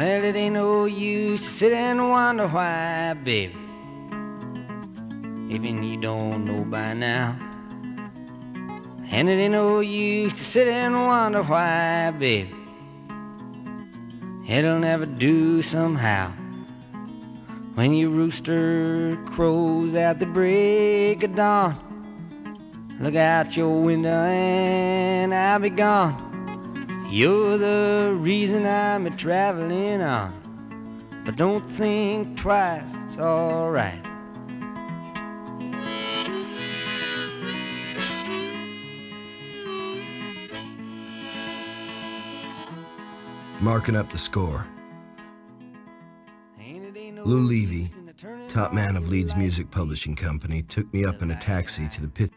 Well, it ain't no use to sit and wonder why, baby. Even you don't know by now. And it ain't no use to sit and wonder why, baby. It'll never do somehow. When your rooster crows at the break of dawn, look out your window and I'll be gone. You're the reason I'm a traveling on. But don't think twice, it's alright. Marking up the score. Lou Levy, top man of Leeds Music Publishing Company, took me up in a taxi to the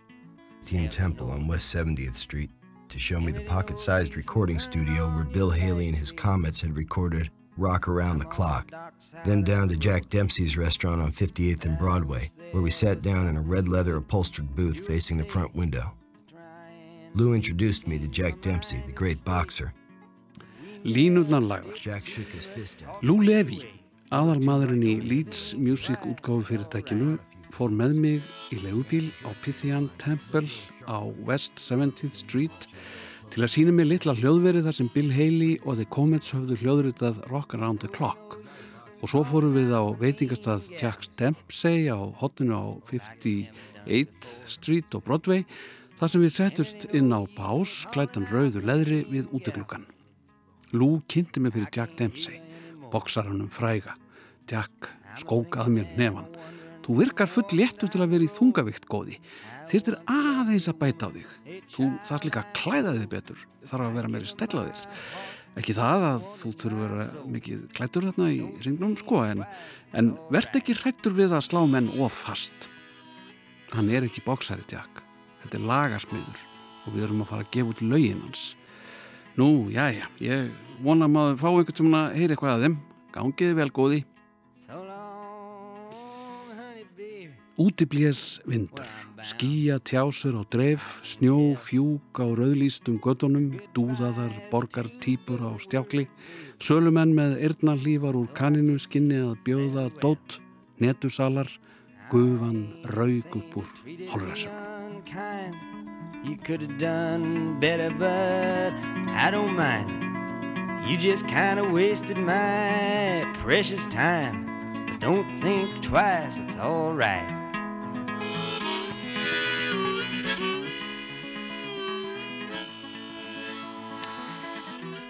Pythian Temple on West 70th Street to show me the pocket sized recording studio where Bill Haley and his Comets had recorded Rock Around the Clock. Then down to Jack Dempsey's restaurant on 58th and Broadway, where we sat down in a red leather upholstered booth facing the front window. Lou introduced me to Jack Dempsey, the great boxer. Línurnar lagðar. Jack shook his fist at me. Lou Levy, aðalmaðurinn í Leeds Music útgáfu fyrirtækinu, fór með mig í legubíl á Pythian Temple á West 70th Street til að sína mig litla hljóðverið þar sem Bill Haley og The Comets höfðu hljóðritað Rock Around the Clock. Og svo fórum við á veitingastað Jack Dempsey á hotninu á 58th Street og Broadway þar sem við settust inn á bás klætan rauður leðri við útegluggan Lou kynnti mig fyrir Jack Dempsey boksaranum fræga. Jack skók að mér nefan Þú virkar full léttu til að vera í þungavikt góði. Þýrtir aðeins að bæta á þig. Þú þarf líka að klæða þig betur. Þarf að vera meiri stællaðir. Ekki það að þú þurfur að vera mikið klættur þarna í ringnum sko en, en verð ekki hrættur við að slá menn of fast. Hann er ekki bóksari Jack. Þetta er lagarsmiður og við erum að fara að gefa út laugin hans. Nú, já, já, ég vona að maður fá einhvern sem heyri eitthvað að þeim. Gangiði vel góði. Útiblés vindur, skýja tjásur á dreif, snjó fjúk á rauðlýstum gödunum, dúðaðar borgar týpur á stjákli, sölumenn með yrnallífar úr kaninu skinni að bjóða dótt, netusalar, gufan raug upp úr holræsum. Don't mind. You just kind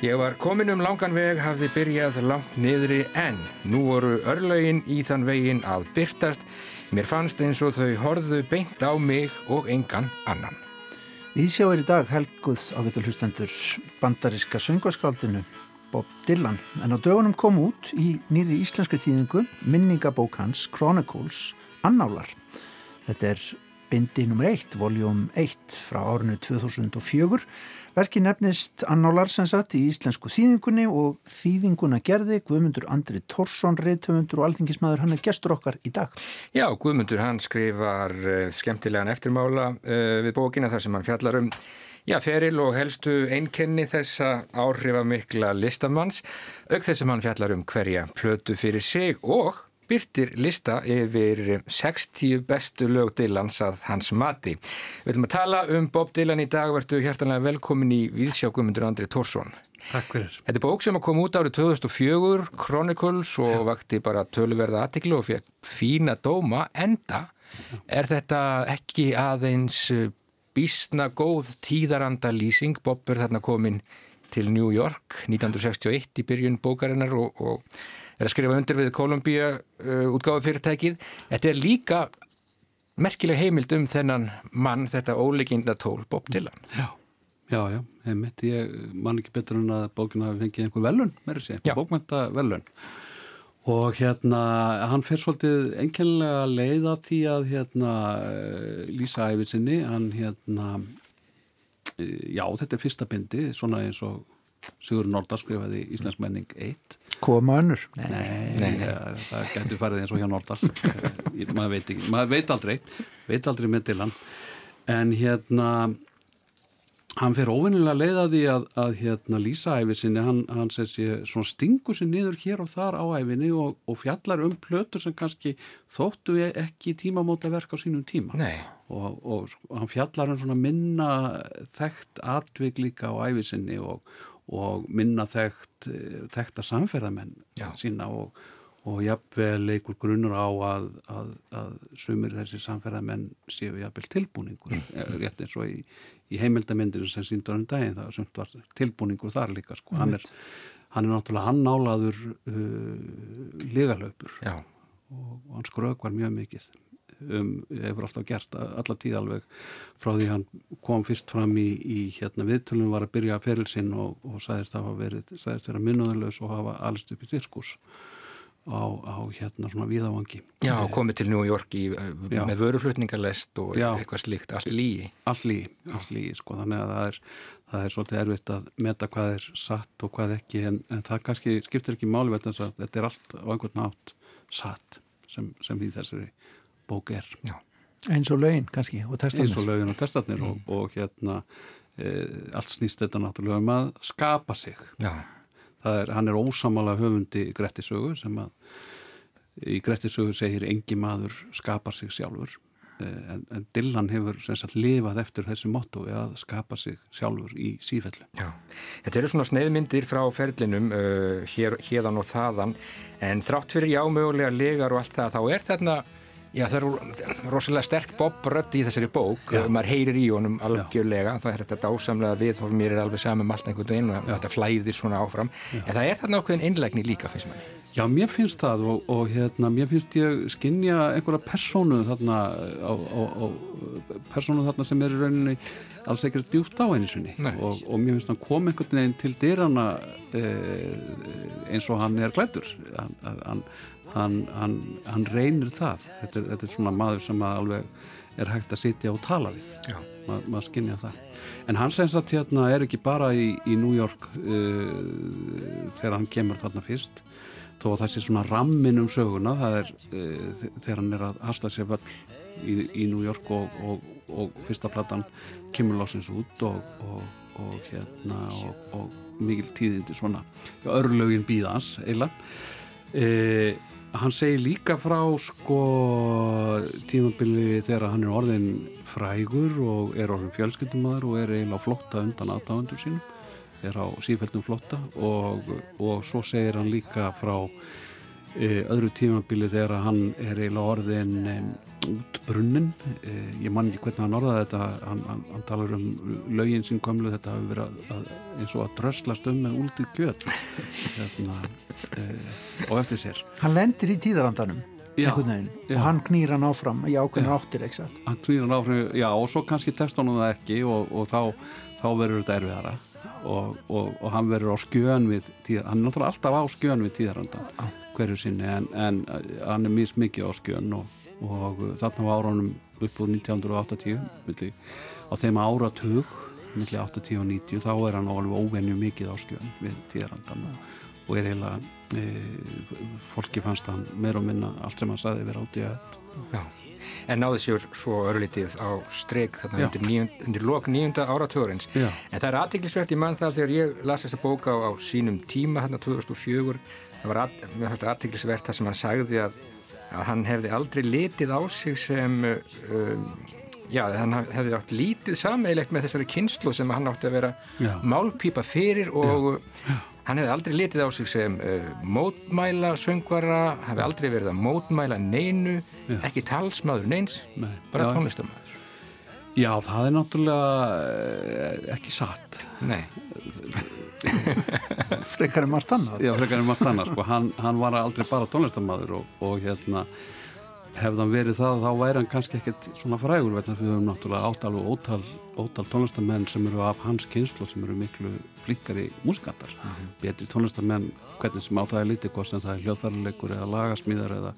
Ég var komin um langan veg, hafði byrjað langt niðri en nú voru örlögin í þann vegin að byrtast. Mér fannst eins og þau horðu beint á mig og engan annan. Íðsjá er í dag helguð á getur hlustendur bandariska söngaskáldinu Bob Dylan en á dögunum kom út í nýri íslenski þýðingu minningabók hans Chronicles Annálar. Þetta er bindi nr. 1, voljum 1 frá árinu 2004. Verki nefnist Annálar sem satt í íslensku þýðingunni og þýðinguna gerði Guðmundur Andri Tórsson, reytöfundur og alþingismæður, hann er gestur okkar í dag. Já, Guðmundur hann skrifar uh, skemmtilegan eftirmála uh, við bókina þar sem hann fjallar um Já, feril og helstu einkenni þessa áhrifamikla listamanns, auk þess að hann fjallar um hverja plötu fyrir sig og byrtir lista yfir 60 bestu lög Dylans að hans mati. Við ætlum að tala um Bob Dylan í dag, verðu hjertanlega velkomin í Víðsjá Guðmundur Andri Tórsson. Takk fyrir. Þetta er bók sem kom út árið 2004, Chronicles og Já. vakti bara töluverða aðtiklu og fekk fína dóma, enda er þetta ekki aðeins bísna góð tíðaranda lýsing. Bob er þarna komin til New York 1961 í byrjun bókarinnar og, og er að skrifa undir við Kolumbíu uh, útgáðu fyrirtækið. Þetta er líka merkileg heimild um þennan mann, þetta óleikinda tól, Bob Dylan. Já, já, já, heimilt. Ég man ekki betur en að bókina hafi fengið einhver velun, verður sé, bókmænta velun. Og hérna, hann fer svolítið enkenlega leiða því að hérna lýsa æfið sinni, hann hérna, já þetta er fyrsta bindi, svona eins og Sigur Nordar skrifaði Íslensk menning 1. Koma önnur? Nei, nei, nei. Ja, það getur farið eins og hjá Nordar, maður veit ekki, maður veit aldrei, veit aldrei með til hann. En hérna, hann fer óvinnilega leið að því að, að hérna, lýsa æfi sinni, hann, hann sé, svona stingur sér niður hér og þar á æfinni og, og fjallar um plötur sem kannski þóttu ekki tímamóta verk á sínum tíma og, og, og hann fjallar um svona minna þekkt atvig líka á æfi sinni og minna þekkt þekta samferðamenn Já. sína og og jafnvel einhver grunur á að, að, að sumir þessi samferðamenn séu jafnvel tilbúningur mm. Eh, rétt eins og í, í heimildamindinu sem síndur um daginn það sumt var tilbúningur þar líka sko. hann, er, hann er náttúrulega annálaður uh, legalöpur og, og hans grög var mjög mikið um, hefur alltaf gert alla tíð alveg frá því hann kom fyrst fram í, í hérna viðtölunum var að byrja að ferilsinn og, og sæðist að hafa verið sæðist vera minnuðalös og hafa allist upp í sirkus á, á hérna svona viðavangi Já, komið til New York í, eh, með vöruflutningarlest og Já. eitthvað slíkt allt lígi Allt lígi, allt lígi sko þannig að það er, það er svolítið erfitt að meta hvað er satt og hvað ekki en, en það kannski skiptir ekki máli að þetta er allt á einhvern nátt satt sem, sem í þessari bók er Já. Eins og lögin kannski og Eins og lögin og testatnir mm. og, og hérna e, allt snýst þetta náttúrulega um að skapa sig er, hann er ósamala höfundi Grettisögu sem að í Grettisögu segir engi maður skapar sig sjálfur eh, en, en Dylan hefur sagt, lifað eftir þessi motto að skapa sig sjálfur í sífellu Já. Þetta eru svona sneiðmyndir frá ferlinum uh, hér, hérðan og þaðan en þrátt fyrir jámögulega legar og allt það þá er þarna Já, það eru rosalega sterk bobrödd í þessari bók, Já. maður heyrir í honum algjörlega, Já. það er þetta dásamlega við og mér er alveg saman með allt einhvern veginn og þetta flæðir svona áfram, en það er þarna ákveðin einlegni líka finnst manni. Já, mér finnst það og, og hérna, mér finnst ég skinja einhverja persónu þarna á, á, á persónu þarna sem er í rauninni alls ekkert djúft á einu sinni. Og, og mér finnst hann kom einhvern veginn til dyrana eh, eins og hann er glætur hann, hann hann, hann, hann reynir það. Þetta er, þetta er svona maður sem alveg er hægt að sitja og tala við. Ma, maður skinnja það. En hann segist að hérna er ekki bara í, í New York uh, þegar hann kemur þarna fyrst. Þó að það sé svona rammin um söguna það er uh, þegar hann er að hasla sér völl í, í New York og, og, og fyrsta platan kemur lásins út og, og hérna og mikil tíðindi svona. Örlögin býðans eila eða Hann segir líka frá sko tímabili þegar hann er orðin frægur og er orðin fjölskyldumæður og er eiginlega flotta undan aðdáðandur sínum, er á sífældum flotta og, og svo segir hann líka frá e, öðru tímabili þegar hann er eiginlega orðin út brunnin eh, ég man ekki hvernig hann orðaði þetta. Hann, hann, hann talar um lögin sín komlu þetta hafi verið að, eins og að dröslast um með úldið gjöt hérna, eh, og eftir sér. Hann lendir í tíðarandanum já, og hann knýr hann áfram í ákveðinu áttir hann knýr hann áfram, já og svo kannski testa hann það ekki og, og þá, þá verður þetta erfiðara. Og, og, og hann verður á skjön við tíðar, hann er náttúrulega alltaf á skjön við tíðarandan hverju sinni en, en hann er mjög mikið á skjön og og uh, þarna á áránum upp úr 1980 milli, á þeim áratug millir 80 og 90 þá er hann alveg óvenju mikið áskjöðan við tíðarandan og, er heila e, fólki fannst hann meir og minna allt sem hann saði verið átti að En náði sér svo örlítið á streik þarna undir, níund, undir lok nýjunda áratugurins en það er aðtiklisvert í mann það þegar ég las þessa bóka á, á sínum tíma þarna 2004 það var aðtiklisvert það sem hann sagði að að hann hefði aldrei litið á sig sem um, já, hann hefði átt lítið sameilegt með þessari kynslu sem hann átti að vera já. málpípa fyrir og já. hann hefði aldrei litið á sig sem uh, mótmæla söngvara, hefði aldrei verið að mótmæla neinu, ekki talsmaður neins, Nei. bara tónlistamæður Já, það er náttúrulega eh, ekki satt Nei frekar en margt annað já frekar en margt annað sko. hann, hann var aldrei bara tónlistamæður og, og hérna hefðan verið það þá væri hann kannski ekkert svona frægur veit að við höfum náttúrulega áttal og ótal, ótal tónlistamenn sem eru af hans kynslu sem eru miklu flikkari músikantar mm -hmm. betri tónlistamenn hvernig sem áttaði lítið hvort sem það er hljóðfærleikur eða lagasmíðar eða,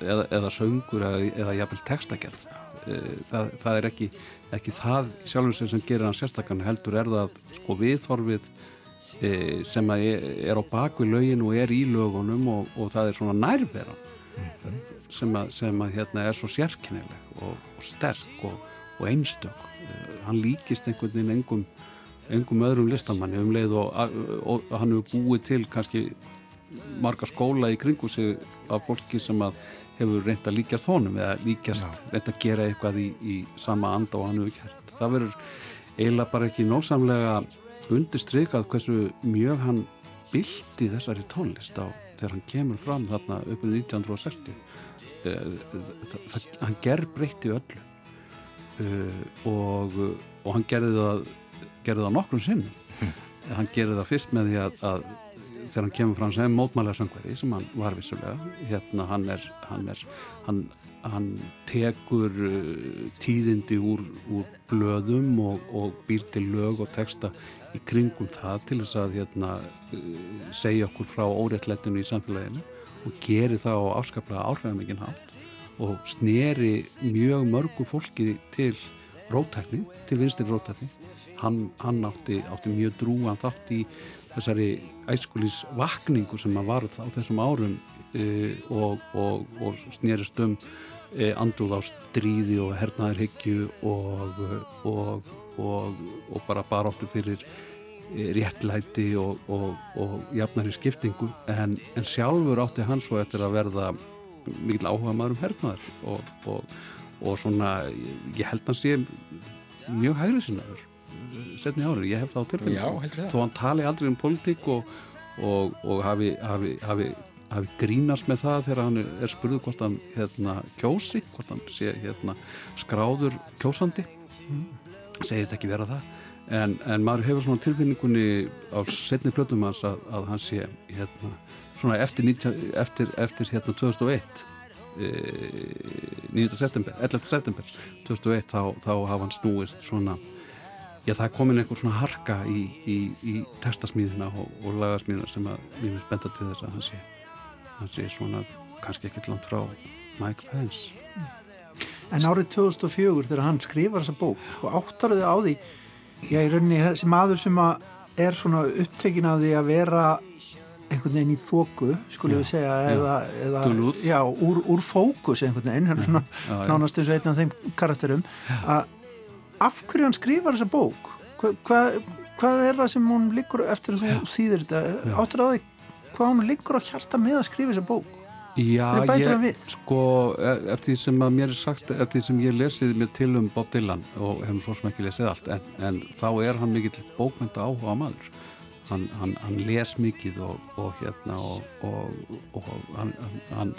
eða, eða söngur eða, eða jafnvel textagerð eh, það, það er ekki, ekki það sjálfur sem gerir hann sérstakann heldur er það sko viðþorfið E, sem er á bakvið lögin og er í lögunum og, og það er svona nærvera mm -hmm. sem, að, sem að hérna er svo sérkennileg og, og sterk og, og einstök hann líkist einhvern veginn engum, engum öðrum listamanni um leið og, hann hefur búið til kannski marga skóla í kringu sig af fólki sem að hefur reynd að líkjast honum eða líkjast Já. reynd að gera eitthvað í, í sama anda og hann hefur gert. Það verður eiginlega bara ekki nósamlega undirstrykað hversu mjög hann byldi þessari tónlist á þegar hann kemur fram þarna uppið 1960 uh, hann ger breytti öllu. Uh, og, og hann gerði það gerði það nokkrum sinn hann gerði það fyrst með því að, að þegar hann kemur fram sem mótmælega söngveri sem hann var vissulega hérna hann er hann, er, hann, hann tekur uh, tíðindi úr, úr blöðum og, og býr til lög og texta í kringum það til þess að hérna, uh, segja okkur frá óréttlettinu í samfélaginu og geri það á afskaplega áhrifamikinn hátt og sneri mjög mörgum fólki til rótækni, til vinstir rótækni hann, hann átti, átti mjög drúan þátt í þessari æskulís vakningu sem að varð á þessum árum e, og, og, og snerist um e, anduð á stríði og hernaðarhyggju og, og bara baráttu fyrir e, réttlæti og jafnari skiptingu. En, en sjálfur átti hann svo eftir að verða mikil áhuga maður um hernaðar og, og, og svona ég held að hann sé mjög hægrið sinnaður setni árið, ég hef það á tilfellinu þó hann tali aldrei um politík og, og hafi, hafi, hafi, hafi grínast með það þegar hann er spurðið hvort hann hérna, kjósi hvort hann sé hérna, skráður kjósandi. Mm. Segist ekki vera það en, en maður hefur svona tilfinningunni á setni plötum hans að, að hann sé hérna svona eftir, 19, eftir, eftir hérna 2001 e, 9. september 11. september 2001 þá, þá hafa hann snúist svona já það er komin einhver svona harka í, í, í testasmíðina og, og lagasmíðina sem að mér finnst benda til þess að hann sé hann sé svona kannski ekkert langt frá Michael Pence En árið 2004 þegar hann skrifar þessa bók sko áttaruði á því já í rauninni þessi maður sem að er svona upptekin að því að vera einhvern veginn í þóku skulle við segja eða, eða já, úr, úr fókus einhvern veginn svona, já, nánast eins og einn af þeim karakterum að af hverju hann skrifar þessa bók? Hvað, hvað, hvað er það sem hún liggur eftir þú þýðir þetta? Áttur á því hvað hún liggur á hjarta með að skrifa þessa bók Já, ég, sko, e, eftir því sem að mér er sagt, eftir því sem ég lesið mér til um Bob Dylan og hefum svo sem ekki lesið allt, en, en þá er hann mikill bókmynda áhuga maður. Hann, hann, hann les mikið og, og hérna og, og, og hann, hann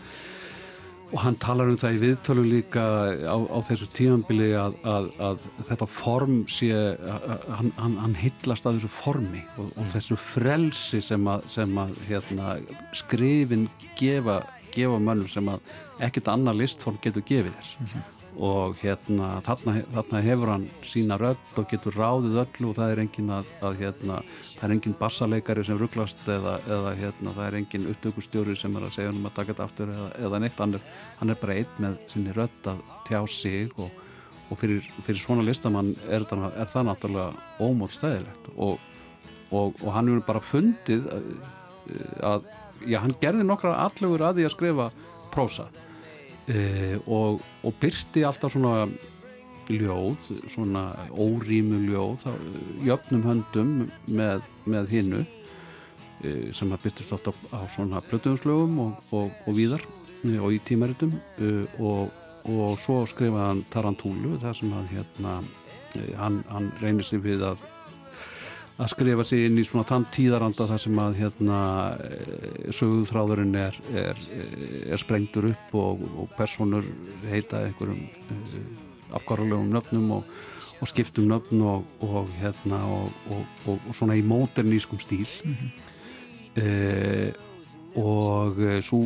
og hann talar um það í viðtölu líka á, á þessu tímanbili að, að, að þetta form sé hann, hann hillast að þessu formi og, og þessu frelsi sem að, sem að hérna, skrifin gefa, gefa mönnum sem að ekkert annar listform getur gefið þess mm -hmm og hérna þarna, þarna hefur hann sína rödd og getur ráðið öllu og það er engin að, að hérna, það er engin bassaleikari sem rugglast eða, eða hérna, það er engin upptökustjóri sem er að segja um að taka þetta aftur eða, eða neitt, hann er, hann er bara einn með sinni rödd að tjá sig og, og fyrir, fyrir svona listamann er, það, er það náttúrulega ómótt stæðilegt og, og, og hann hefur bara fundið að, að já, hann gerði nokkra allugur að því að skrifa prósa. E, og, og byrti alltaf svona ljóð, svona órýmu ljóð, jöfnum höndum með, með hinnu e, sem að byrtist alltaf á svona plötuðumslögum og, og, og víðar e, og í tímaritum. Og svo skrifaði hann Tarantúlu þar sem að hérna hann, hann reynir sig við að að skrifa sig inn í svona þann tíðaranda þar sem að hérna eh, sögúþráðurinn er, er, er sprengtur upp og, og personur heita einhverjum uh, afkvarðulegum nöfnum og, og skiptum nöfn og, og hérna og svona í móternískum stíl mm -hmm. uh, og svo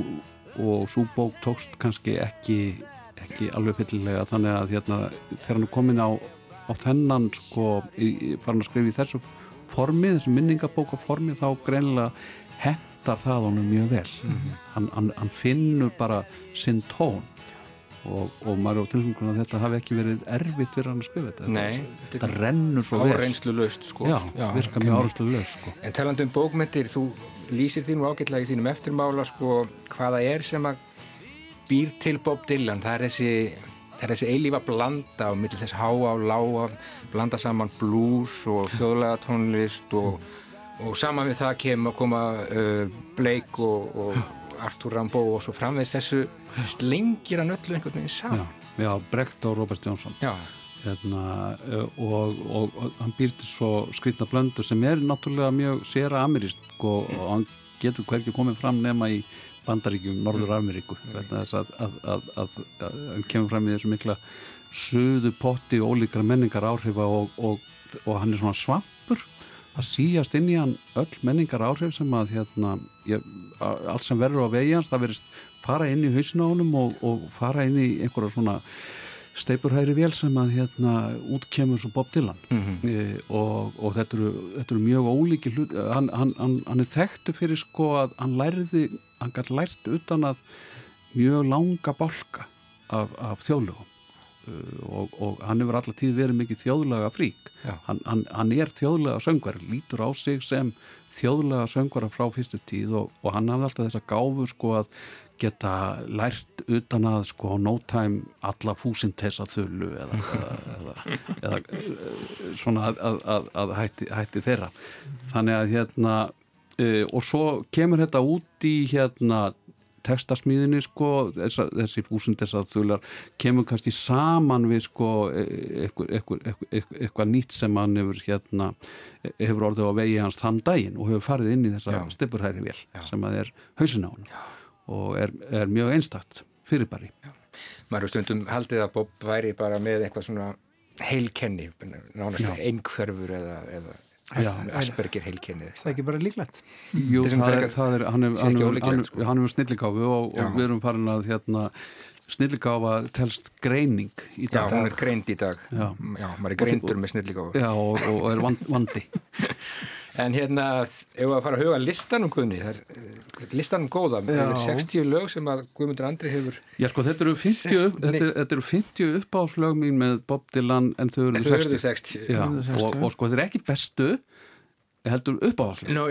og svo bók tókst kannski ekki, ekki alveg fyllilega þannig að hérna þegar hann er komin á, á þennan sko, farin að skrifa í þessu formi, þessu minningabóka formi þá greinlega hendar það honum mjög vel. Mm -hmm. hann, hann, hann finnur bara sinn tón. Og, og maður á tilfengunum að þetta hafi ekki verið erfitt fyrir hann að skrifa þetta. Nei, þetta rennur svo vel. Áreynslu löst sko. Já, Já virka mjög áreynslu löst sko. En talandu um bókmyndir, þú lýsir þínu ágætlega í þínum eftirmála sko hvaða er sem að býr til Bob Dylan? Það er þessi það er þessi eilífa blanda á millir þess háa og lága blanda saman blues og þjóðlega tónlist og, og saman við það kem að koma uh, Blake og, og Arthur Rimbaud og svo framvegs þessu slengir hann öllu einhvern veginn saman. Já, já Brekt og Robert Johnson. Já, hérna, uh, og, og, hann býrti svo skrýtna blöndu sem er náttúrulega mjög séra amerísk og, og hann getur hverki komið fram nema í bandaríkjum Norður Ameríku vegna þess að, að, að, að hann kemur fram í þessu mikla suðu potti ólíkra menningar áhrifa og, og hann er svona svampur að síjast inn í hann öll menningar áhrif sem að hérna, ég, allt sem verður á vegi hans það verist fara inn í hausin á honum og, og fara inn í einhverja svona steipurhæri vél sem að hérna útkemur svo Bob Dylan mm -hmm. e, og, og þetta, eru, þetta eru mjög ólíki hlut hann, hann, hann, hann er þekktu fyrir sko að hann læriði, hann gæti lært utan að mjög langa bálka af, af þjóðlögum. Uh, og, og hann hefur alltaf tíð verið mikið þjóðlega frík hann, hann er þjóðlega söngvar lítur á sig sem þjóðlega söngvara frá fyrstu tíð og, og hann hafði alltaf þessa gáfu sko að geta lært utan að sko á no time alla fúsintessa þullu eða, eða, eða, eða svona að, að, að hætti, hætti þeirra. Þannig að hérna e, og svo kemur þetta út í hérna tekstasmíðinni sko þessa, þessi fúsintessa þullar kemur kannski saman við sko eitthvað nýtt sem hann hefur hérna hefur orðið á vegi hans þann daginn og hefur farið inn í þessa stipurhæri vel sem að er hausin á hann og er, er mjög einstakt fyrirbæri. Maður stundum haldið að Bob væri bara með eitthvað svona heilkenni, nánast einhverfur eða, eða Já, Asperger heilkennið. Það er ekki bara líklegt. Jú, það er, það er, hann hefur sko. hef snillikáfi og, og við erum farin að hérna, snillikáfa telst greining í dag. Já, hún er greind í dag. Já, Já maður er greindur með snillikáfa. Já, og, og er vandi. En hérna, ef við að fara að huga listanum Guðni, eh, listanum góða. Það eru 60 lög sem að Guðmundur Andri hefur Já sko, þetta eru 50, þetta, þetta eru 50 uppáðslög mín með Bob Dylan en þau eru 60, 60. Já, og, og sko, þetta er ekki bestu heldur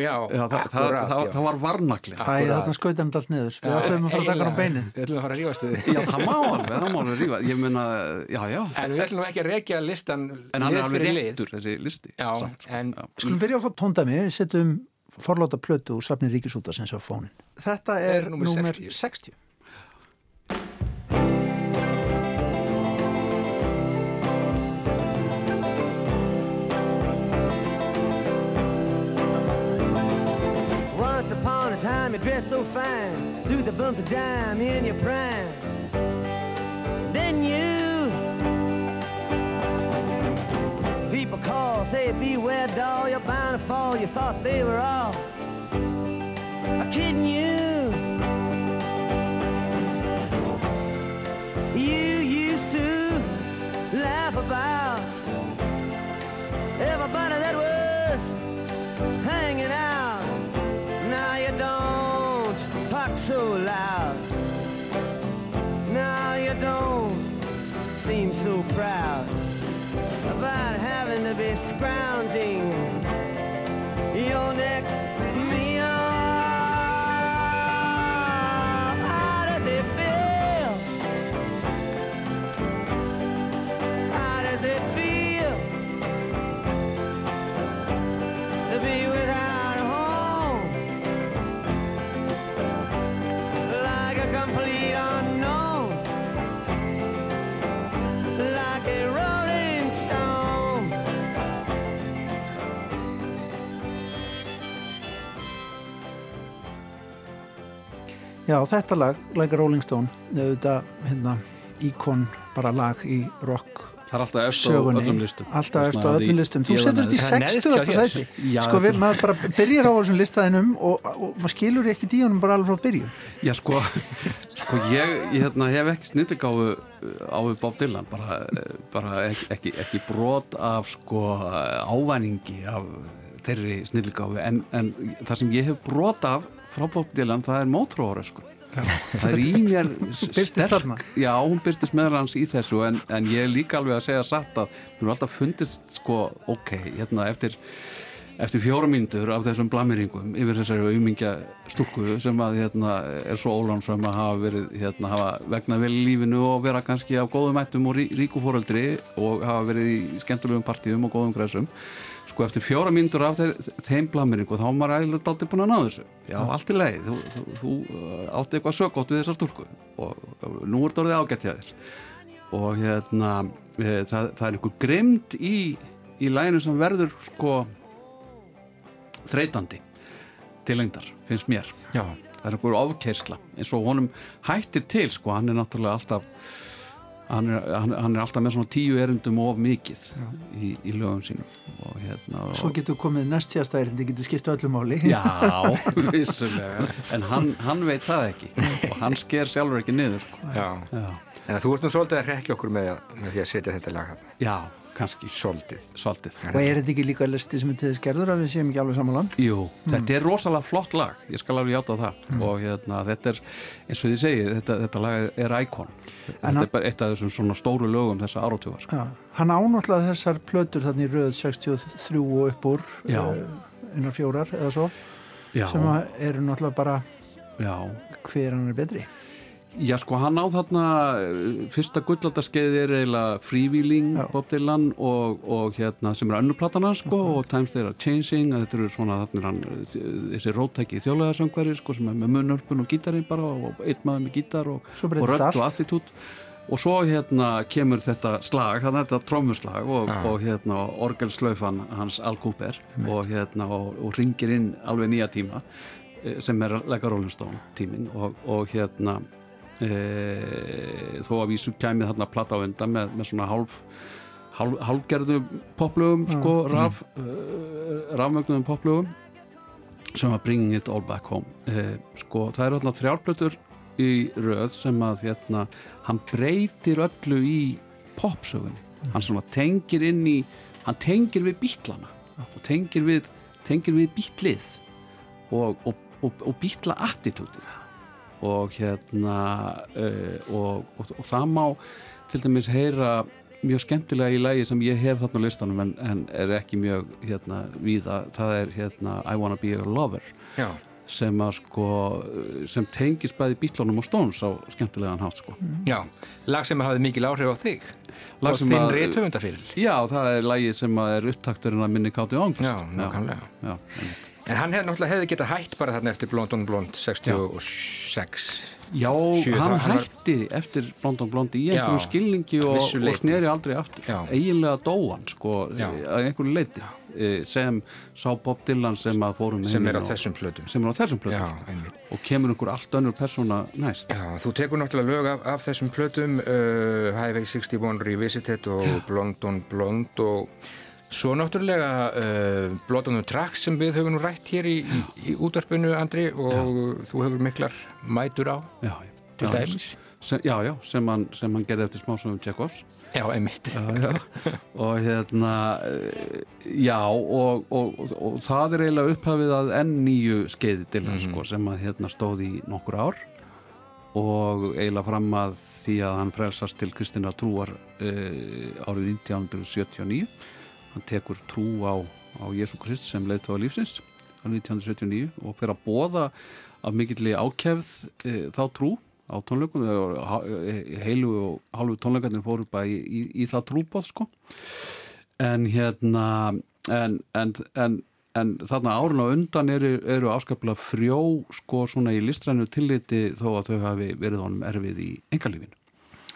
já, já það, akkurat, það, það var varnaklið Það er þarna skautan allt niður. Við ætlum að fara að taka á beinin Við ætlum að fara að rífast þið Já það má alveg, það má alveg rífa Ég meina, já já. En við ætlum ekki að rekja listan En hann er alveg réttur þessi listi Já, samt, en Skulum byrja að fá tóndæmi. Við setjum forláta plötu úr safni Ríkisúta sem sé á fónin Þetta er nummer 60 time you dress so fine. Through the bumps of dime in your prime. Then you People call, say beware doll You're bound to fall, you thought they were all kidding You to Já, þetta lag, like Rolling Stone auðvitað, hérna, íkon bara lag í rock Það er alltaf á sögunni, öllum listum. Alltaf eftir á öllum listum. Þú setur þetta í Það er neðst 60. hjá þér. sæti. Já, sko við, maður bara byrjar á þessum listaðinum og, og maður skilur ekki í honum bara alveg frá byrju Já sko, sko ég, ég hérna, hef ekki snilligáfu á við Bob Dylan bara, bara ekki, ekki, ekki brot af sko ávæningi af þeirri snilligáfu en, en það sem ég hef brot af frá Bob Dylan það er mótróaröskur það er í mér þarna? já, hún byrtist meðal hans í þessu en, en ég er líka alveg að segja satt að mér er alltaf fundist sko, ok, hérna eftir eftir fjóra mínútur af þessum blamiringum yfir þessari auðmingja stúku sem að hérna, er svo ólánsam að hafa verið hérna, hafa vegnað vel í lífinu og vera kannski af góðum ættum og rí, ríku fóröldri og hafa verið í skemmtulegum partíum og góðum græsum sko eftir fjóra mínútur af þeim blamiringu þá var ægilega aldrei búin að ná þessu. Já, allt í leið, þú, þú, þú uh, átti eitthvað sögótt við þessa stúku og nú er þetta orðið ágætt hjá þér. Og hérna e, það, það er einhver grimd í, í læginu sem verður sko þreytandi til lengdar, finnst mér. Já. það er einhver ofkersla eins og honum hættir til sko, hann er náttúrulega alltaf hann er, hann, hann er alltaf með svona tíu erundum of mikið í, í lögum sínum og hérna og Svo getur komið næst síðasta erindi, getur skipt öllum máli. Já, vissulega en hann, hann veit það ekki og hann sker sjálfur ekki niður sko. Já. Já, En þú ert nú svolítið að rekja okkur með, með því að setja þetta lag. Já kannski Svolítið. svolítið Og er þetta ekki líka listi sem er til þess gerður að við séum ekki alveg samanlann? Jú, þetta er rosalega flott lag ég skal alveg játa á það og hérna, þetta er, eins og þið segið, þetta, þetta lag er íkon þetta er bara eitt af þessum svona stóru lögum þessa áratúvar Já. Hann ánáttúrulega þessar plötur þannig röð 63 og upp úr Já. uh, innar fjórar eða svo Já, sem að eru náttúrulega bara já, hver hann er betri. Já, sko hann á þarna eh, fyrsta gullaldarskeiði er eiginlega Freewheeling, Já. Bob Dylan og, og hérna sem er önnur platana sko og Times They Are Changing, að þetta eru svona þarna er hann, eh, þessi róttæki þjóðlegarsöngvari sko sem er með munnörpun og gítarinn bara og einn maður með gítar og, og rödd og attitút og svo hérna kemur þetta slag þannig að þetta trómuslag og, Já. og hérna orgelslaufan hans Al Cooper og hérna og, og ringir inn alveg nýja tíma eh, sem er Lega Rolling Stone tímin og, og hérna e, þó að vísu kæmi þarna plata á undan með, með svona hálf hálf, hálfgerðu poplögum sko, raf, uh, rafmögnuðum poplögum sem að Bringing It All Back Home. Eh, sko, það eru alltaf þrjálplötur í röð sem að hérna, hann breytir öllu í popsögunni. Hann svona tengir inn í hann tengir við bítlana og tengir við, tengir við bítlið og, og, og, og bítla attitútið og hérna uh, og, og, og það má til dæmis heyra mjög skemmtilega í lægi sem ég hef þarna á listanum en, en er ekki mjög hérna víða, það er hérna I Wanna Be Your Lover Já. sem að sko sem tengis bæði bítlunum og stóns á skemmtilegan hátt sko Já. Lag sem hafði mikil áhrif á þig. Lag og sem þinn reytöfundafyrir. Já, það er lægi sem að er upptakturinn að minni káti ángist Já, nákvæmlega. Já, einmitt. En hann náttúrulega hefði getað hætt bara þarna eftir Blond on Blond 66. Já, Sjö, hann það- hann var- hætti eftir Blondon Blondi í einhverjum Já, skilningi og, og sneri aldrei aftur Já. eiginlega dóan sko að einhverju leiti eh, sem sá Bob Dylan sem að fórum sem er á þessum plötum. á þessum plötum Já, sko. og kemur einhver allt önnur persóna næst Já, þú tekur náttúrulega lög af, af þessum plötum uh, Highway 61 Revisited og Blond on Blond og svo náttúrulega uh, Blood on the Tracks sem við höfum nú rætt hér í, í, í útvarpinu Andri og þú hefur miklar mætur á já, til já, dæmis. Sem, já, já, sem hann, sem hann gerði eftir Tjekovs Já, einmitt. Já, já. og hérna eh, já og, og, og, og það er eiginlega upphafið að enn nýju skeiði til hans sko, sem að hérna stóð í nokkur ár. Og eiginlega fram að því að hann frelsast til Kristina trúar uh, árið 1979 hann tekur trú á, á Jésu Krist sem leiðtóða lífsins árið 1979 og fer að bóða af mikilli ákefð uh, þá trú á tónleikum eða heilu og halvu tónleikarnir fóru bara í, í, í það trúbóð sko. En hérna en, en, en, en þarna árun á undan eru, eru áskaplega frjó sko svona í listrænu tilliti þó að þau hafi verið honum erfið í engalífinu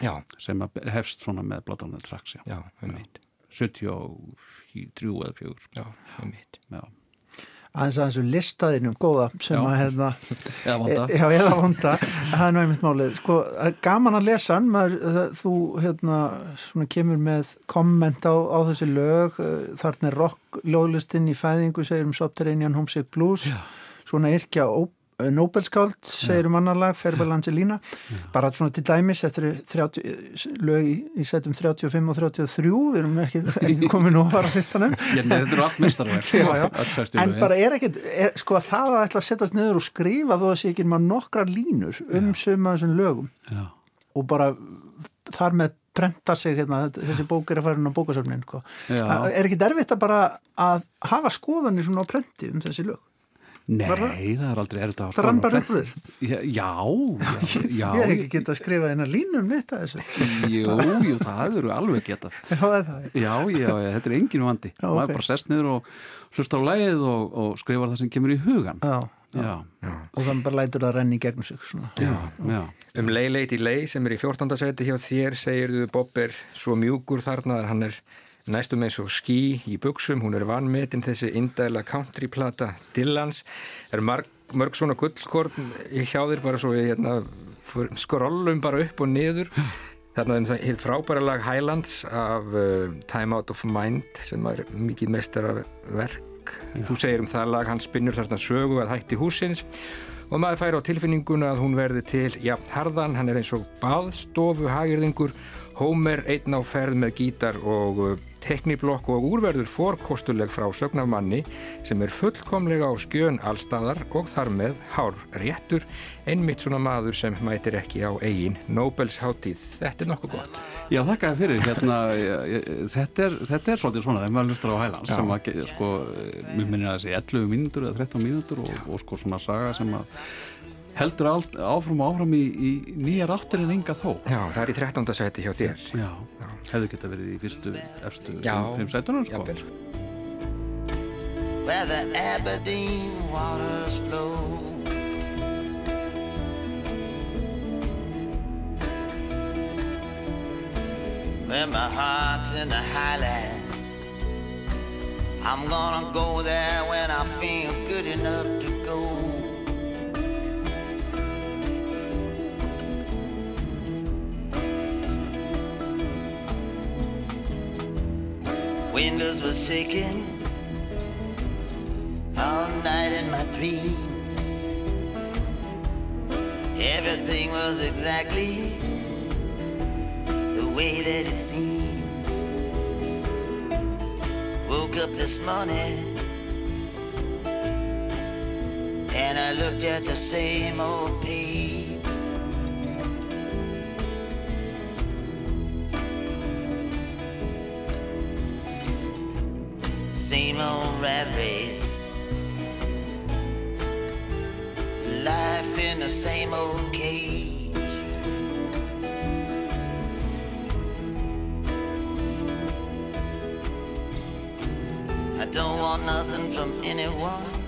Já, sem hefst svona með Bloodhound Tracks já. já, einmitt 73 eða 4 Já, einmitt. Já. Aðeins aðeins um listaðinum góða sem Já. að hérna eða vanda. E, já, eða vonda, það er nú einmitt málið. Sko, það er gaman að lesa hann maður, það, þú hérna svona kemur með komment á, á þessi lög. Eh, þarna er rock ljóðlistinn í fæðingu segir um Subterranean Homesick Blues. Já. svona yrkja Nobelskáld segir um annar lag, Ferber Angelina. Bara svona til dæmis þetta eru 30, lög í, í setjum 35 og 33, við erum ekki, ekki komið nú að nei, þetta eru allt Já, já. 60 En bara er ekkert, er, sko að það að ætla að setjast niður og skrifa þó að sé ekki maður nokkra línur um suma þessum lögum. Já. og bara þar með prenta sig hérna, þessi bók er að fara inn á bókasöfnin sko. er ekki derfitt að bara að hafa skoðanir svona á prenti um þessi lög? Nei, það, það er aldrei erfitt að Það rann bara upp þér? Já, já, já Ég hef ekki getað að skrifa eina línum netta þessu Jú, jú, það eru alveg getað Já, það er Já, já, þetta er engin vandi Já, maður okay. bara sest niður og hlustar á lægið og, og skrifar það sem kemur í hugan Já, já. já. Og þannig bara lætur það að renni gegnum sig svona. Já, já Um Lei Leiti Lei sem er í 14. seti hjá þér segir þú Bob er svo mjúkur þarna að hann er næstum eins og skí í buksum, hún er vanmetinn þessi indæla countryplata Dillans, er marg, mörg svona gullkorn hjá þér bara svo við hérna, skrollum bara upp og niður. Þarna er hitt frábæra lag Highlands af uh, Time Out of Mind sem er mikið mestarverk þú segir um það lag, hann spinnur þarna sögu að hætti húsins og maður fær á tilfinninguna að hún verði til ja, harðan, hann er eins og baðstofu hagirðingur Homer einn á ferð með gítar og uh, tekniblokk og úrverður fórkostuleg frá sögnarmanni sem er fullkomlega á skjön allstæðar og þar með hár réttur, einmitt svona maður sem mætir ekki á eigin Nobels hátíð. Þetta er nokkuð gott. Já, þakka fyrir. Hérna, þetta, er, þetta er svolítið svona þegar maður lustur á hælan sem að, sko, mér minnir að þessi 11 mínútur eða 13 mínútur og, og sko svona saga sem að heldur áfram og áfram í, í nýja ráttir en enga þó. Já, það er í 13. seti hjá þér. Já, Já. hefðu geta verið í fyrstu efstu fimm setunum sko. Já, Where the Aberdeen waters flow. Where my heart's in the highlands. I'm gonna go there when I feel good enough to go were shaking all night in my dreams. Everything was exactly the way that it seems. Woke up this morning and I looked at the same old page. Rat race. Life in the same old cage. I don't want nothing from anyone.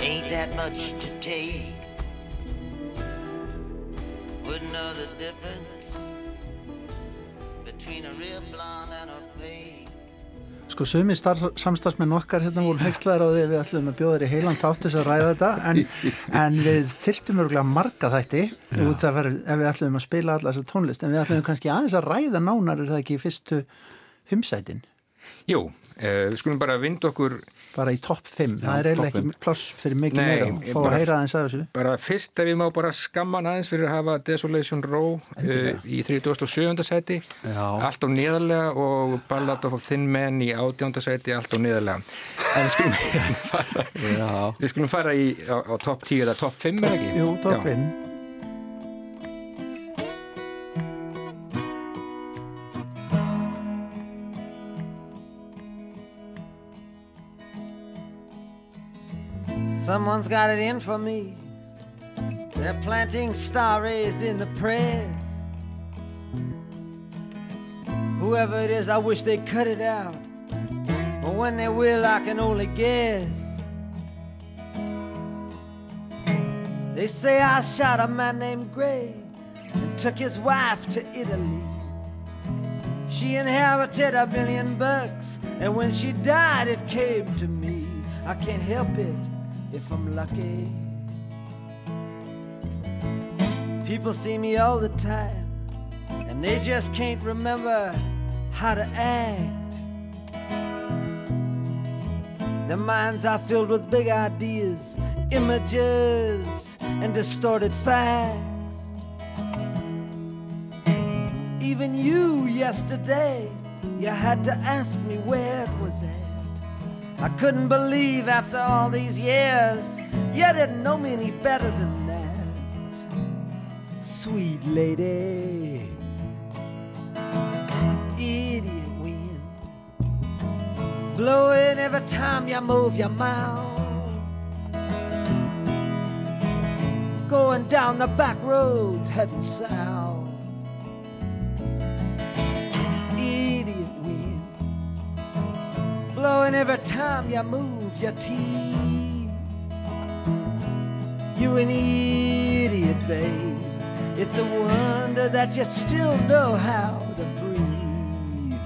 Ain't that much to take. Wouldn't know the difference Sko sumi samstagsmenn okkar hérna voru hegslaðir á því að við ætlum að bjóða þér í heilan þáttus að ræða þetta en, en við þyrtum örgulega marga þætti út af að við ætlum að spila alla þessa tónlist en við ætlum kannski aðeins að ræða nánar er það ekki í fyrstu fimmsætin? Jú, eh, við skulum bara vinda okkur bara í topp 5, Já, það er eiginlega ekki pláss fyrir mikið meira. og fá að heyra aðeins að þessu. bara fyrst ef ég má bara skamman aðeins fyrir að hafa Desolation Row uh, í 37. seti allt á niðarlega og Ballad of Thin Men í 18. seti allt á niðarlega. En við skulum fara, við skulum fara í, á, á topp 10 eða topp 5 eða ekki? Jú, topp 5 Someone's got it in for me. They're planting star rays in the press. Whoever it is, I wish they'd cut it out. But when they will, I can only guess. They say I shot a man named Gray and took his wife to Italy. She inherited a million bucks, and when she died, it came to me. I can't help it if I'm lucky. People see me all the time, and they just can't remember how to act. Their minds are filled with big ideas, images, and distorted facts. Even you yesterday, you had to ask me where it was at. I couldn't believe after all these years you didn't know me any better than that, sweet lady. Idiot wind blowing every time you move your mouth. Going down the back roads heading south. Blowing every time you move your teeth. You an idiot, babe. It's a wonder that you still know how to breathe.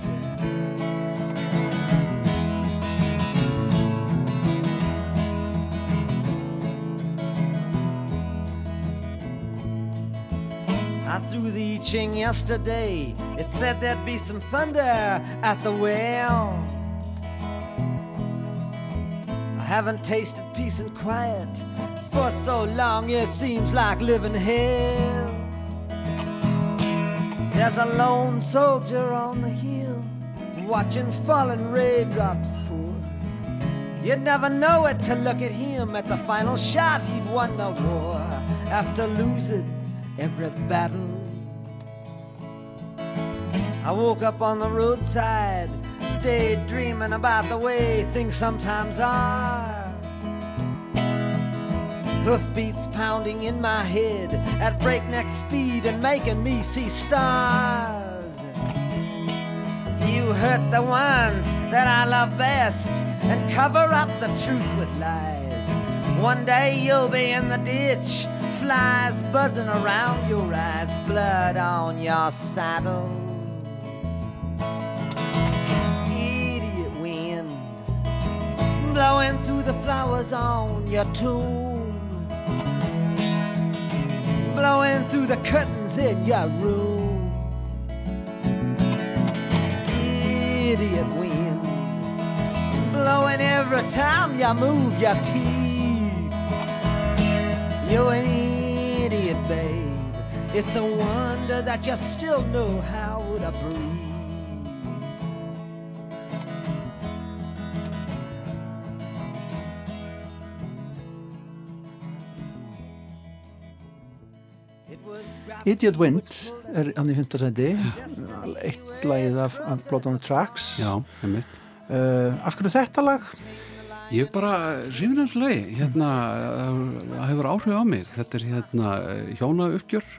I threw the I Ching yesterday. It said there'd be some thunder at the well. Haven't tasted peace and quiet for so long, it seems like living hell. There's a lone soldier on the hill watching falling raindrops pour. You'd never know it to look at him at the final shot. He'd won the war after losing every battle. I woke up on the roadside, daydreaming about the way things sometimes are. Hoofbeats pounding in my head at breakneck speed and making me see stars. You hurt the ones that I love best and cover up the truth with lies. One day you'll be in the ditch, flies buzzing around your eyes, blood on your saddle. Blowing through the flowers on your tomb blowing through the curtains in your room. Idiot wind, blowing every time you move your teeth. You're an idiot, babe. It's a wonder that you still know how to breathe. Idiot Wind er hann í 5. seti eitt lagið af, Blood on the Tracks. Já, uh, Af hverju þetta lag? Ég er bara hrifin hans lagi hérna, það hefur áhrif á mig. Þetta er hérna hjóna uppgjör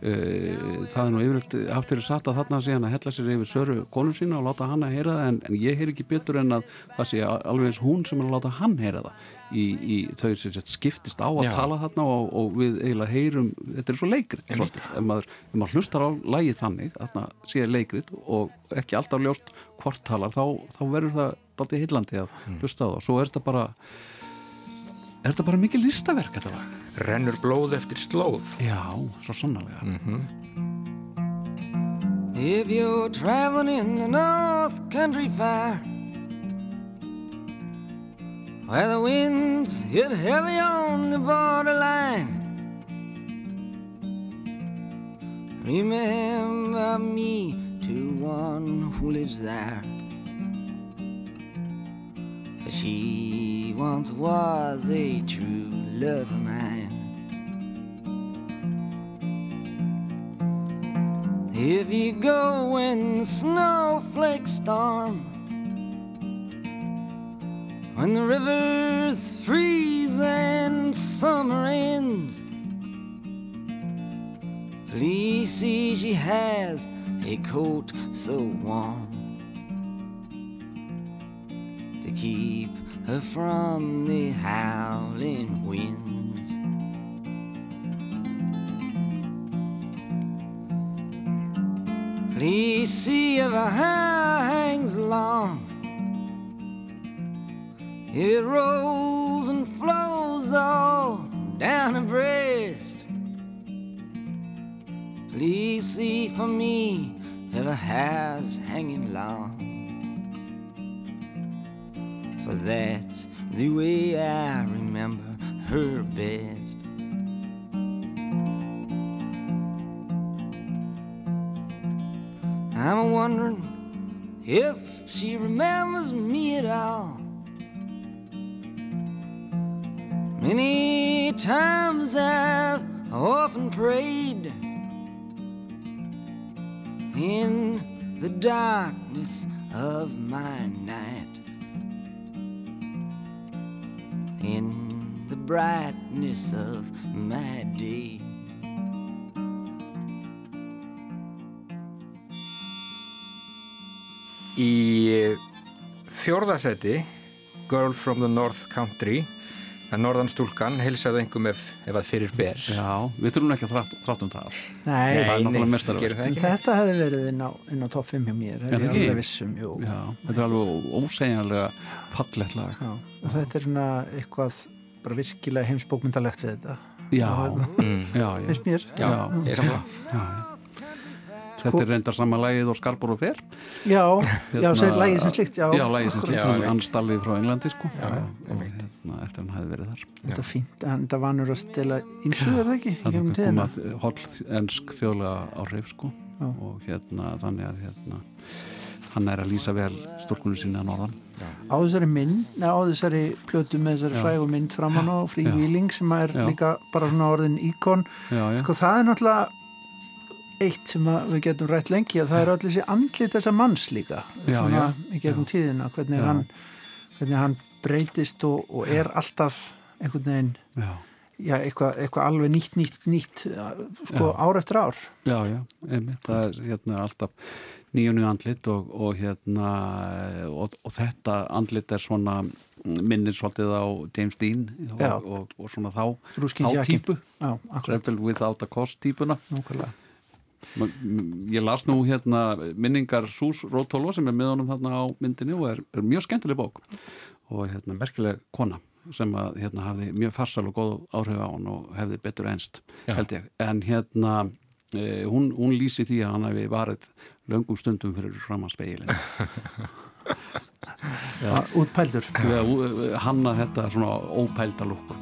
það er nú verið satt að þarna sé hann að hella sér yfir söru konu sína og láta hann að heyra það en, en ég heyr ekki betur en að það sé alveg eins hún sem er að láta hann heyra það í, í þau sem skiptist á að Já. tala þarna og, og við eiginlega heyrum þetta er svo leikrit ef maður, maður hlustar á lagi þannig þarna sé leikrit og ekki alltaf ljóst hvort talar þá, þá verður það alltaf hillandi að mm. hlusta á það og svo er þetta bara er þetta bara mikið listaverk þetta lag Rennur blóð eftir slóð Já, svo sannarlega mm -hmm. If you're traveling in the North Country Fire Where the winds hit heavy on the borderline. Remember me to one who lives there. For she once was a true love of mine. If you go when the snowflakes storm when the rivers freeze and summer ends. Please see she has a coat so warm to keep her from the howling winds. Please see if her hair hangs long it rolls and flows all down her breast. Please see for me if her hair's hanging long. For that's the way I remember her best. I'm wondering if she remembers me at all. Many times I've often prayed in the darkness of my night in the brightness of my day. Í fjórðasæti Girl from the North Country að norðanstúlkan heilsaðu einhverjum ef, ef að fyrir ber Já, við þurfum ekki að þrátt, þrátt um það Nei, nei, en ekki þetta hefði verið inn á, inn á topp 5 hjá mér, Er er það ég alveg vissum, jú. Já, þetta er alveg ósegjanlega fallegt lag Já, og þetta er svona eitthvað bara virkilega heimsbókmyndalegt við þetta. Já, mm. já, já, Finnst mér. Já, ég er sammála. já. Þetta er reyndar sama lagið og Skarbor og Fer Já, Hérna- já, segir lægið sem slíkt, já. Já, lagið sem já. anstallið frá Englandi sko Já, og einmitt. hérna, eftir hann hefði verið þar Þetta er fínt, en það vanur að stela ímsu, er það ekki? í Það gegnum er tíðina? komað holl ensk þjóðlega áhrif sko og hérna þannig að hérna hann er að lýsa vel stúrkunum sinni að norðan Á þessari mynd, neða á þessari plötu með þessari frægu mynd framan á Free Já. Wheeling sem er Já. líka bara svona orðin íkon. Sko það er náttúrulega eitt sem við getum rætt lengi að það er allir þessi andlit þessa manns líka Já, svona já. í gegnum tíðina hvernig, hann, hvernig hann breytist og, og er alltaf einhvern veginn já, já, eitthvað, eitthvað alveg nýtt, nýtt, nýtt sko ár eftir ár. Já, já einmitt, það er hérna alltaf nýju nýju andlit og, og hérna og, og þetta andlit er svona minnir svolítið á James Dean og, og, svona þá þá típu. Rebel Without a Cost típuna. M- ég las nú hérna minningar Sús Rótólo sem er með honum þarna á myndinni og er, er mjög skemmtileg bók og hérna merkileg kona sem að hérna hafði mjög farsal og góð áhrif á hann og hefði betur einst Já. held ég, en hérna e, hún, hún lýsi því að hann hefði varið löngum stundum fyrir framan speilin ja. útpældur að ú- hanna þetta svona ópælda lúk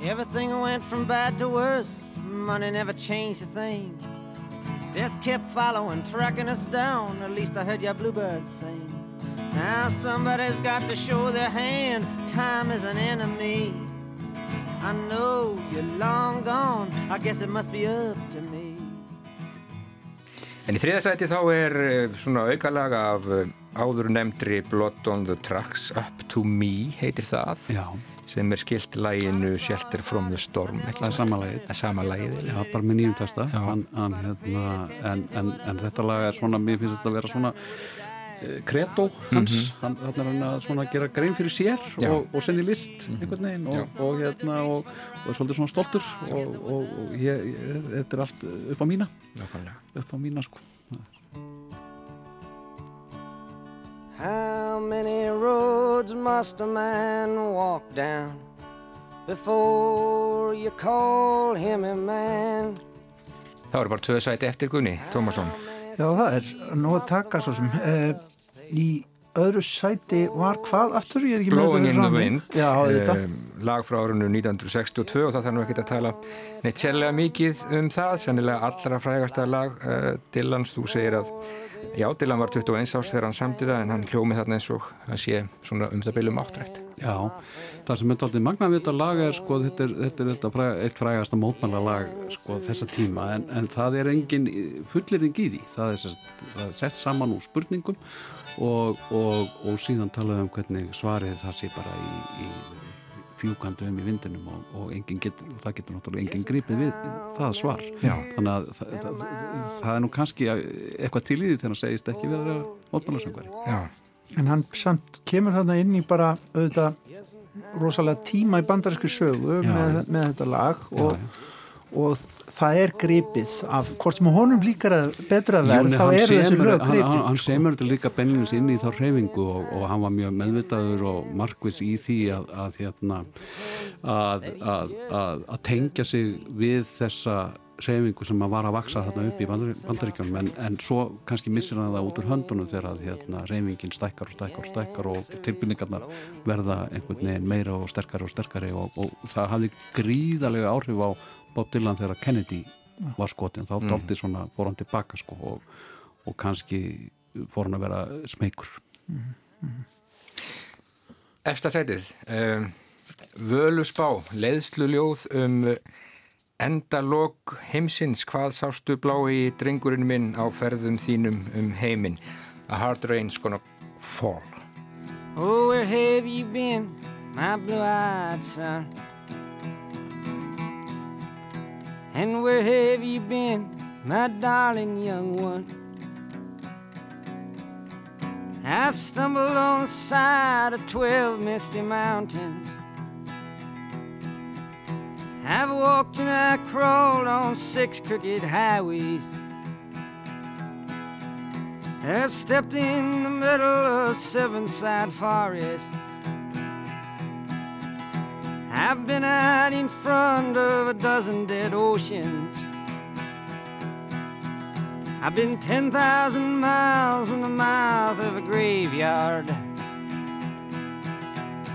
Everything went from bad to worse. Money never changed a thing. Death kept following, tracking us down. At least I heard your bluebird sing. Now somebody's got to show their hand. Time is an enemy. I know you're long gone. I guess it must be up to me. En í þriðasæti þá er eh, svona aukalag af eh, áður nefndri Blood on the Tracks Up to Me heitir það Já, sem er skilt læginu Shelter from the Storm það er er sama bara með nýjum testa hann, hérna, en, en, en þetta lag er svona, mér finnst þetta að vera svona uh, kredo hans. Hann, hann er hann að gera grein fyrir sér Mhm. Já. Mhm. og, og senni list einhvern veginn og, og hérna og, er svolítið svona stoltur og, og, og ég, ég, þetta er allt upp á mína. Nákvæmlega. upp á mína sko How many roads must a man walk down before you call him a man? Það eru bara tvö sæti eftir Gunni, Tómasson Já, það er nú að taka svo sem uh, í öðru sæti var hvað aftur? Ég er ekki með Blowing þetta in the. Wind Já, þetta um, lag frá árunnu 1962 og það þarf nú ekki að tala neitt sérlega mikið um það sennilega allra frægasta lag uh, Dylans, þú segir að já, Dylan var 21 árs þegar hann samti það en hann hljómi þarna eins og hann sé svona um það bylum áttrætt. Já, það sem er aldrei magna við þetta lag er sko, þetta er, þetta er þetta fræ, eitt frægasta mótmæla lag sko þessa tíma en, en það er engin fullirðing í því. Það er, það er sett saman úr spurningum og, og, og síðan talað um hvernig svarið það sé bara í, í fjúkandu um í vindinum og, og engin getur, og það getur náttúrulega engin gripið við það svar. Já. þannig að það, það, það er nú kannski eitthvað til í því þegar hann segist ekki vera mótmælasöngvari. Já, En hann samt kemur þarna inn í bara auðvitað rosalega tíma í bandarískri sögu með, með þetta lag Já, og, og það er gripið af hvort sem honum líkar að betra verð þá þessi semur- lög gripið hann, hann sko. semur þetta líka bennins inn í þá hreyfingu og, og hann var mjög meðvitaður og markvis í því að, að, hérna, að, að, að, tengja sig við þessa hreyfingu sem að var að vaksa þarna upp í Bandar- bandaríkjónum en, en svo kannski missir hann það út úr höndunum þegar að hérna, hreyfingin stækkar og stækkar og stækkar og tilbyrningarnar verða einhvern veginn meira og sterkari og sterkari og, og það hafði gríðarlega áhrif á Bob Dylan þegar Kennedy var skotin þá mm. dálti svona fór hann tilbaka sko og, og kannski fór hann að vera smeykur efsta sætið um, Völusbá, leiðsluljóð um endalok heimsins, hvað sástu blái drengurinn minn á ferðum þínum um heiminn A hard rain's gonna fall Oh, where have you been? my blue-eyed son. And where have you been, my darling young one? I've stumbled on the side of twelve misty mountains. I've walked and I crawled on six crooked highways. I've stepped in the middle of seven sad forests. I've been out in front of a dozen dead oceans. I've been 10,000 miles in the mouth of a graveyard.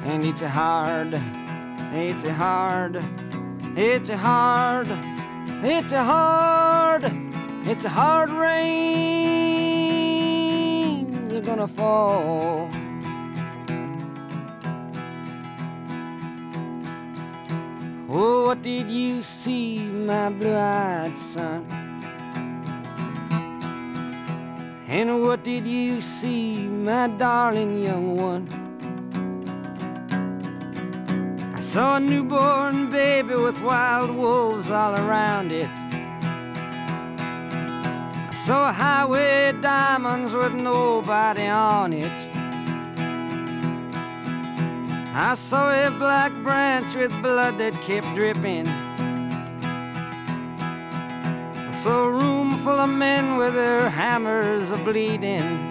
And it's a hard, it's a hard, it's a hard, it's a hard, it's a hard rain. They're gonna fall. Oh, what did you see, my blue-eyed son? And what did you see, my darling young one? I saw a newborn baby with wild wolves all around it. I saw a highway diamonds with nobody on it. I saw a black branch with blood that kept dripping. I saw a room full of men with their hammers a bleeding.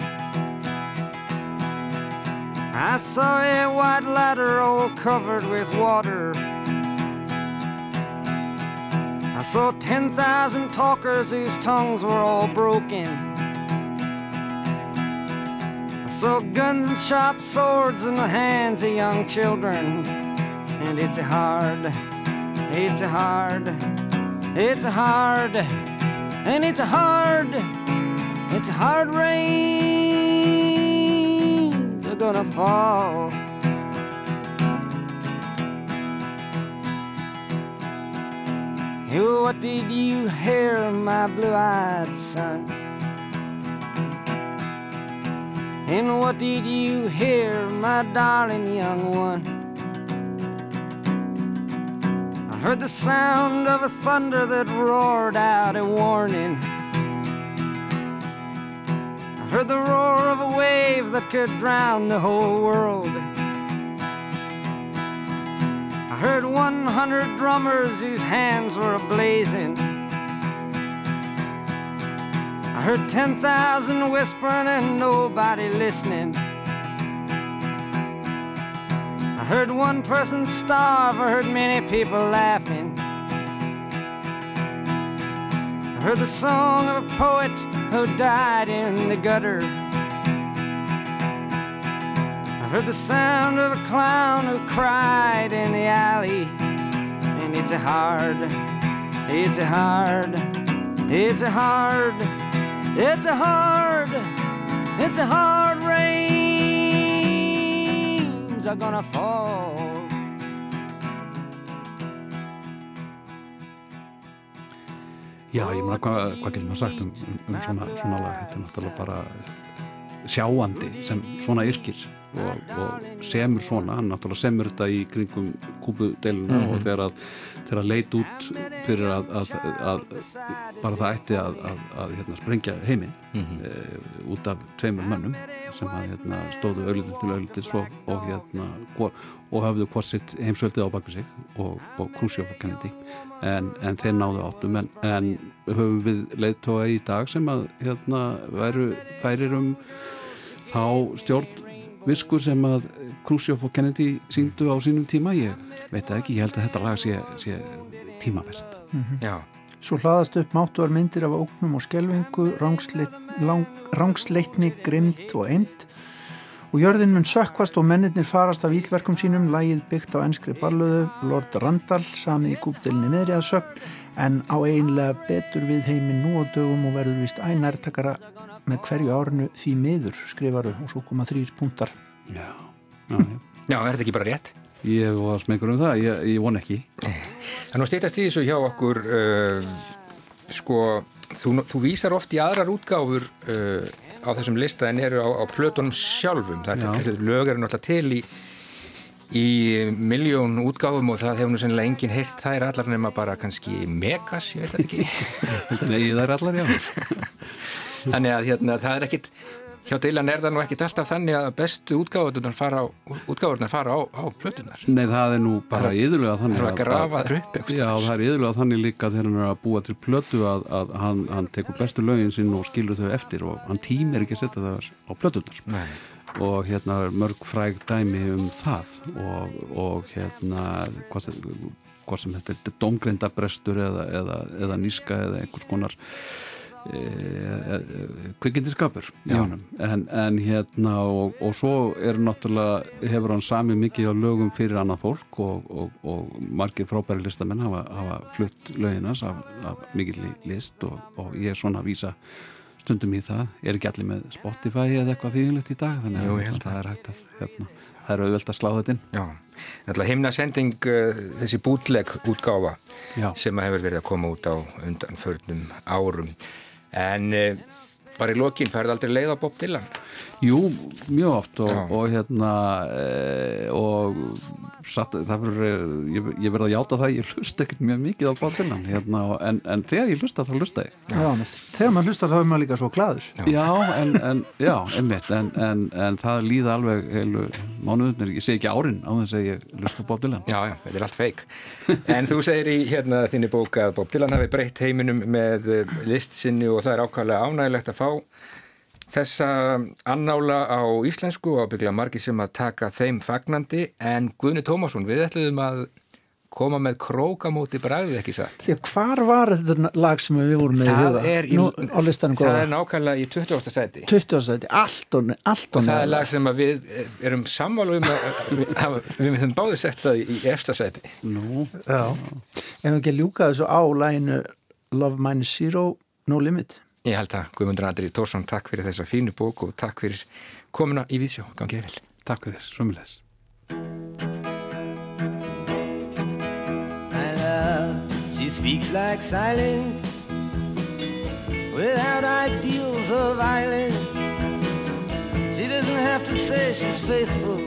I saw a white ladder all covered with water. I saw 10,000 talkers whose tongues were all broken. Saw guns and sharp swords in the hands of young children. And it's hard, it's hard, it's hard, and it's hard, it's hard rain. They're gonna fall. What did you hear, my blue-eyed son? And what did you hear, my darling young one? I heard the sound of a thunder that roared out a warning. I heard the roar of a wave that could drown the whole world. I heard 100 drummers whose hands were ablazing. I heard 10,000 whispering and nobody listening. I heard one person starve, I heard many people laughing. I heard the song of a poet who died in the gutter. I heard the sound of a clown who cried in the alley. And it's a hard, it's a hard, it's a hard, it's a hard, it's a hard rains are gonna fall. Já, ég meina, hvað, hvað getur maður sagt um, um, um svona, svona lag? Þetta er náttúrulega bara sjáandi sem svona yrkir og, og semur svona, hann náttúrulega semur þetta í kringum kúpudeiluna Mhm. og þegar að, þegar að leit út fyrir að, að, að bara það ætti að, að, að hérna, sprengja heiminn Mhm. e, út af tveimur mönnum sem að hérna, stóðu auðvitað til auðvitað og, og, hérna, og, hafðu hvort sitt heimsveldið á baku sig og, og Khrushchev og Kennedy en, en þeir náðu áttum en, en höfum við leiðtóa í dag sem að hérna væru færir um þá stjórn visku sem að Khrushchev og Kennedy síndu á sínum tíma ég veit það ekki, ég held að þetta lag sé, sé tímavert Já, Svo hlaðast upp máttuar myndir af óknum og skelvingu, rángsleitni, grimd og eind og jörðin mun sökkvast og mennirnir farast af ílverkum sínum, lægið byggt á enskri ballöðu, Lord Randall samið í kúpdelinni meðri að sögn en á einlega betur við heiminn nú á dögum og verður vist ænærtakara með hverju árinu því miður skrifaru og svo koma þrýr punktar. Já, já, já. já, er þetta ekki bara rétt? Ég var smegur um það, ég, ég von ekki Það er nú stýttast í þessu hjá okkur uh, sko, þú, þú vísar oft í aðrar útgáfur uh, á þessum lista en eru á, á plötunum sjálfum það Já. er lög eru náttúrulega til í í miljón útgáfum og það hefur nú sennilega enginn heyrt þær allar nema bara kannski megas, ég veit ekki Nei, það er allar, já Þannig að hérna, það er ekkit hjá Dylan er það nú ekkit alltaf þannig að bestu útgáfurnar fara á, fara á, á plötunar Nei, það er nú bara yðurlega þannig er að grafa þér upp Já, það er yðurlega þannig líka þegar hann er að búa til plötu að, að hann, hann tekur bestu lögin sinn og skilur þau eftir og hann tímir ekki að setja það á plötunar Nei. Og hérna er mörg fræg dæmi um það og, og hérna hvað sem, hvað sem þetta er domgrindabrestur eða, eða, eða níska eða einhvers konar kvikindiskapur en, en hérna og, og svo er náttúrulega hefur hann sami mikið á lögum fyrir annað fólk og, og margir frábæri listamenn hafa, hafa flutt löginas af, af mikið list og ég er svona að vísa stundum í það, er ekki allir með Spotify eða eitthvað þýðilegt í dag? Þannig Jú, að það er hægt að hérna, það er auðvelt að slá þetta inn. Já, himnasending uh, þessi bútleg útgáfa Já. sem hefur verið að koma út á undanförnum árum en uh, bara í lokin færði aldrei leið á Bob Dylan Jú, mjög oft og, og hérna e, og satt, það fyrir ég, ég verði að játa það, ég hlusta ekkert mjög mikið á Bob Dylan hérna, en, en þegar ég hlusta þá hlusta ég. Já. Já, Þegar maður hlusta þá er maður líka svo gladur Já, en, en, já, einmitt en það líða alveg heilu mánuðunir, ég segi ekki árin á þess að ég hlusta Bob Dylan. Já, já, þetta er allt feik En þú segir í hérna þinni bók að Bob Dylan hafi breytt heiminum með listsinni og það er ákvæmlega ánægilegt að fá þessa annála á íslensku og ábygglega margir sem að taka þeim fagnandi. En Guðni Tómasson við ætluðum að koma með krókamóti bræðið ekki satt? Já, hvar var þetta lag sem við vorum með það í huga? Nú, það er nákvæmlega í 20. seti 20. seti, allt og allt og það er lag sem við erum samválu um að við myndum báði sett það í eftir seti Nú, já. Ef við ekki ljúka þessu á læginu Love Minus Zero, No Limit Ég held að Guðmundur Andri Tórsson, takk fyrir þessa fínu bóku og takk fyrir komuna í Vísjó. Gangið vel. Takk fyrir, svömmulegs. My love, she speaks like silence Without ideals of violence She doesn't have to say she's faithful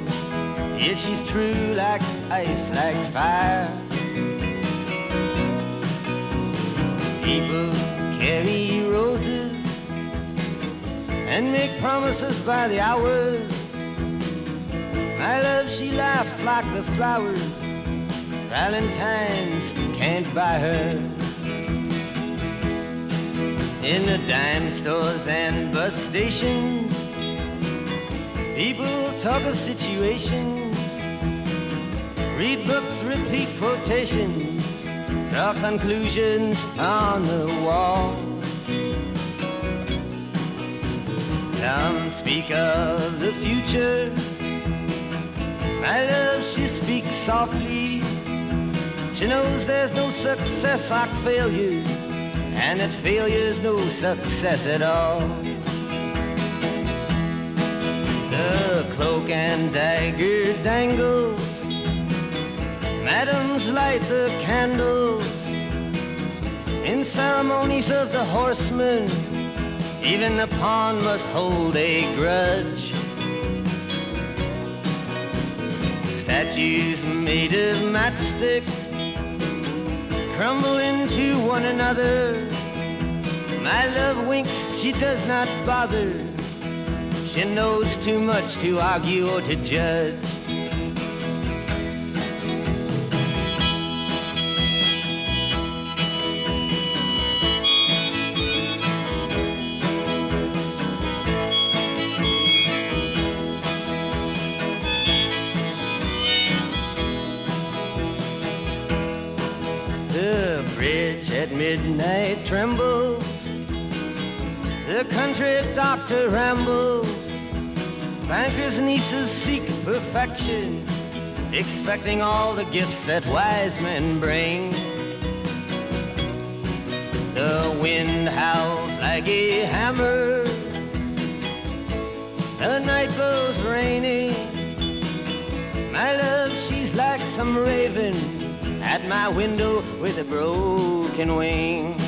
Yet she's true like ice, like fire People carry roses and make promises by the hours. My love, she laughs like the flowers. Valentine's can't buy her. In the dime stores and bus stations, people talk of situations, read books, repeat quotations draw conclusions on the wall. Some speak of the future. My love, she speaks softly. She knows there's no success like failure, and that failure's no success at all. The cloak and dagger dangles Madams light the candles in ceremonies of the horsemen. Even the pawn must hold a grudge. Statues made of matchsticks crumble into one another. My love winks, she does not bother. She knows too much to argue or to judge. Trembles. The country doctor rambles. Bankers' nieces seek perfection, expecting all the gifts that wise men bring. The wind howls like a hammer. The night blows rainy. My love, she's like some raven at my window with a broken wing.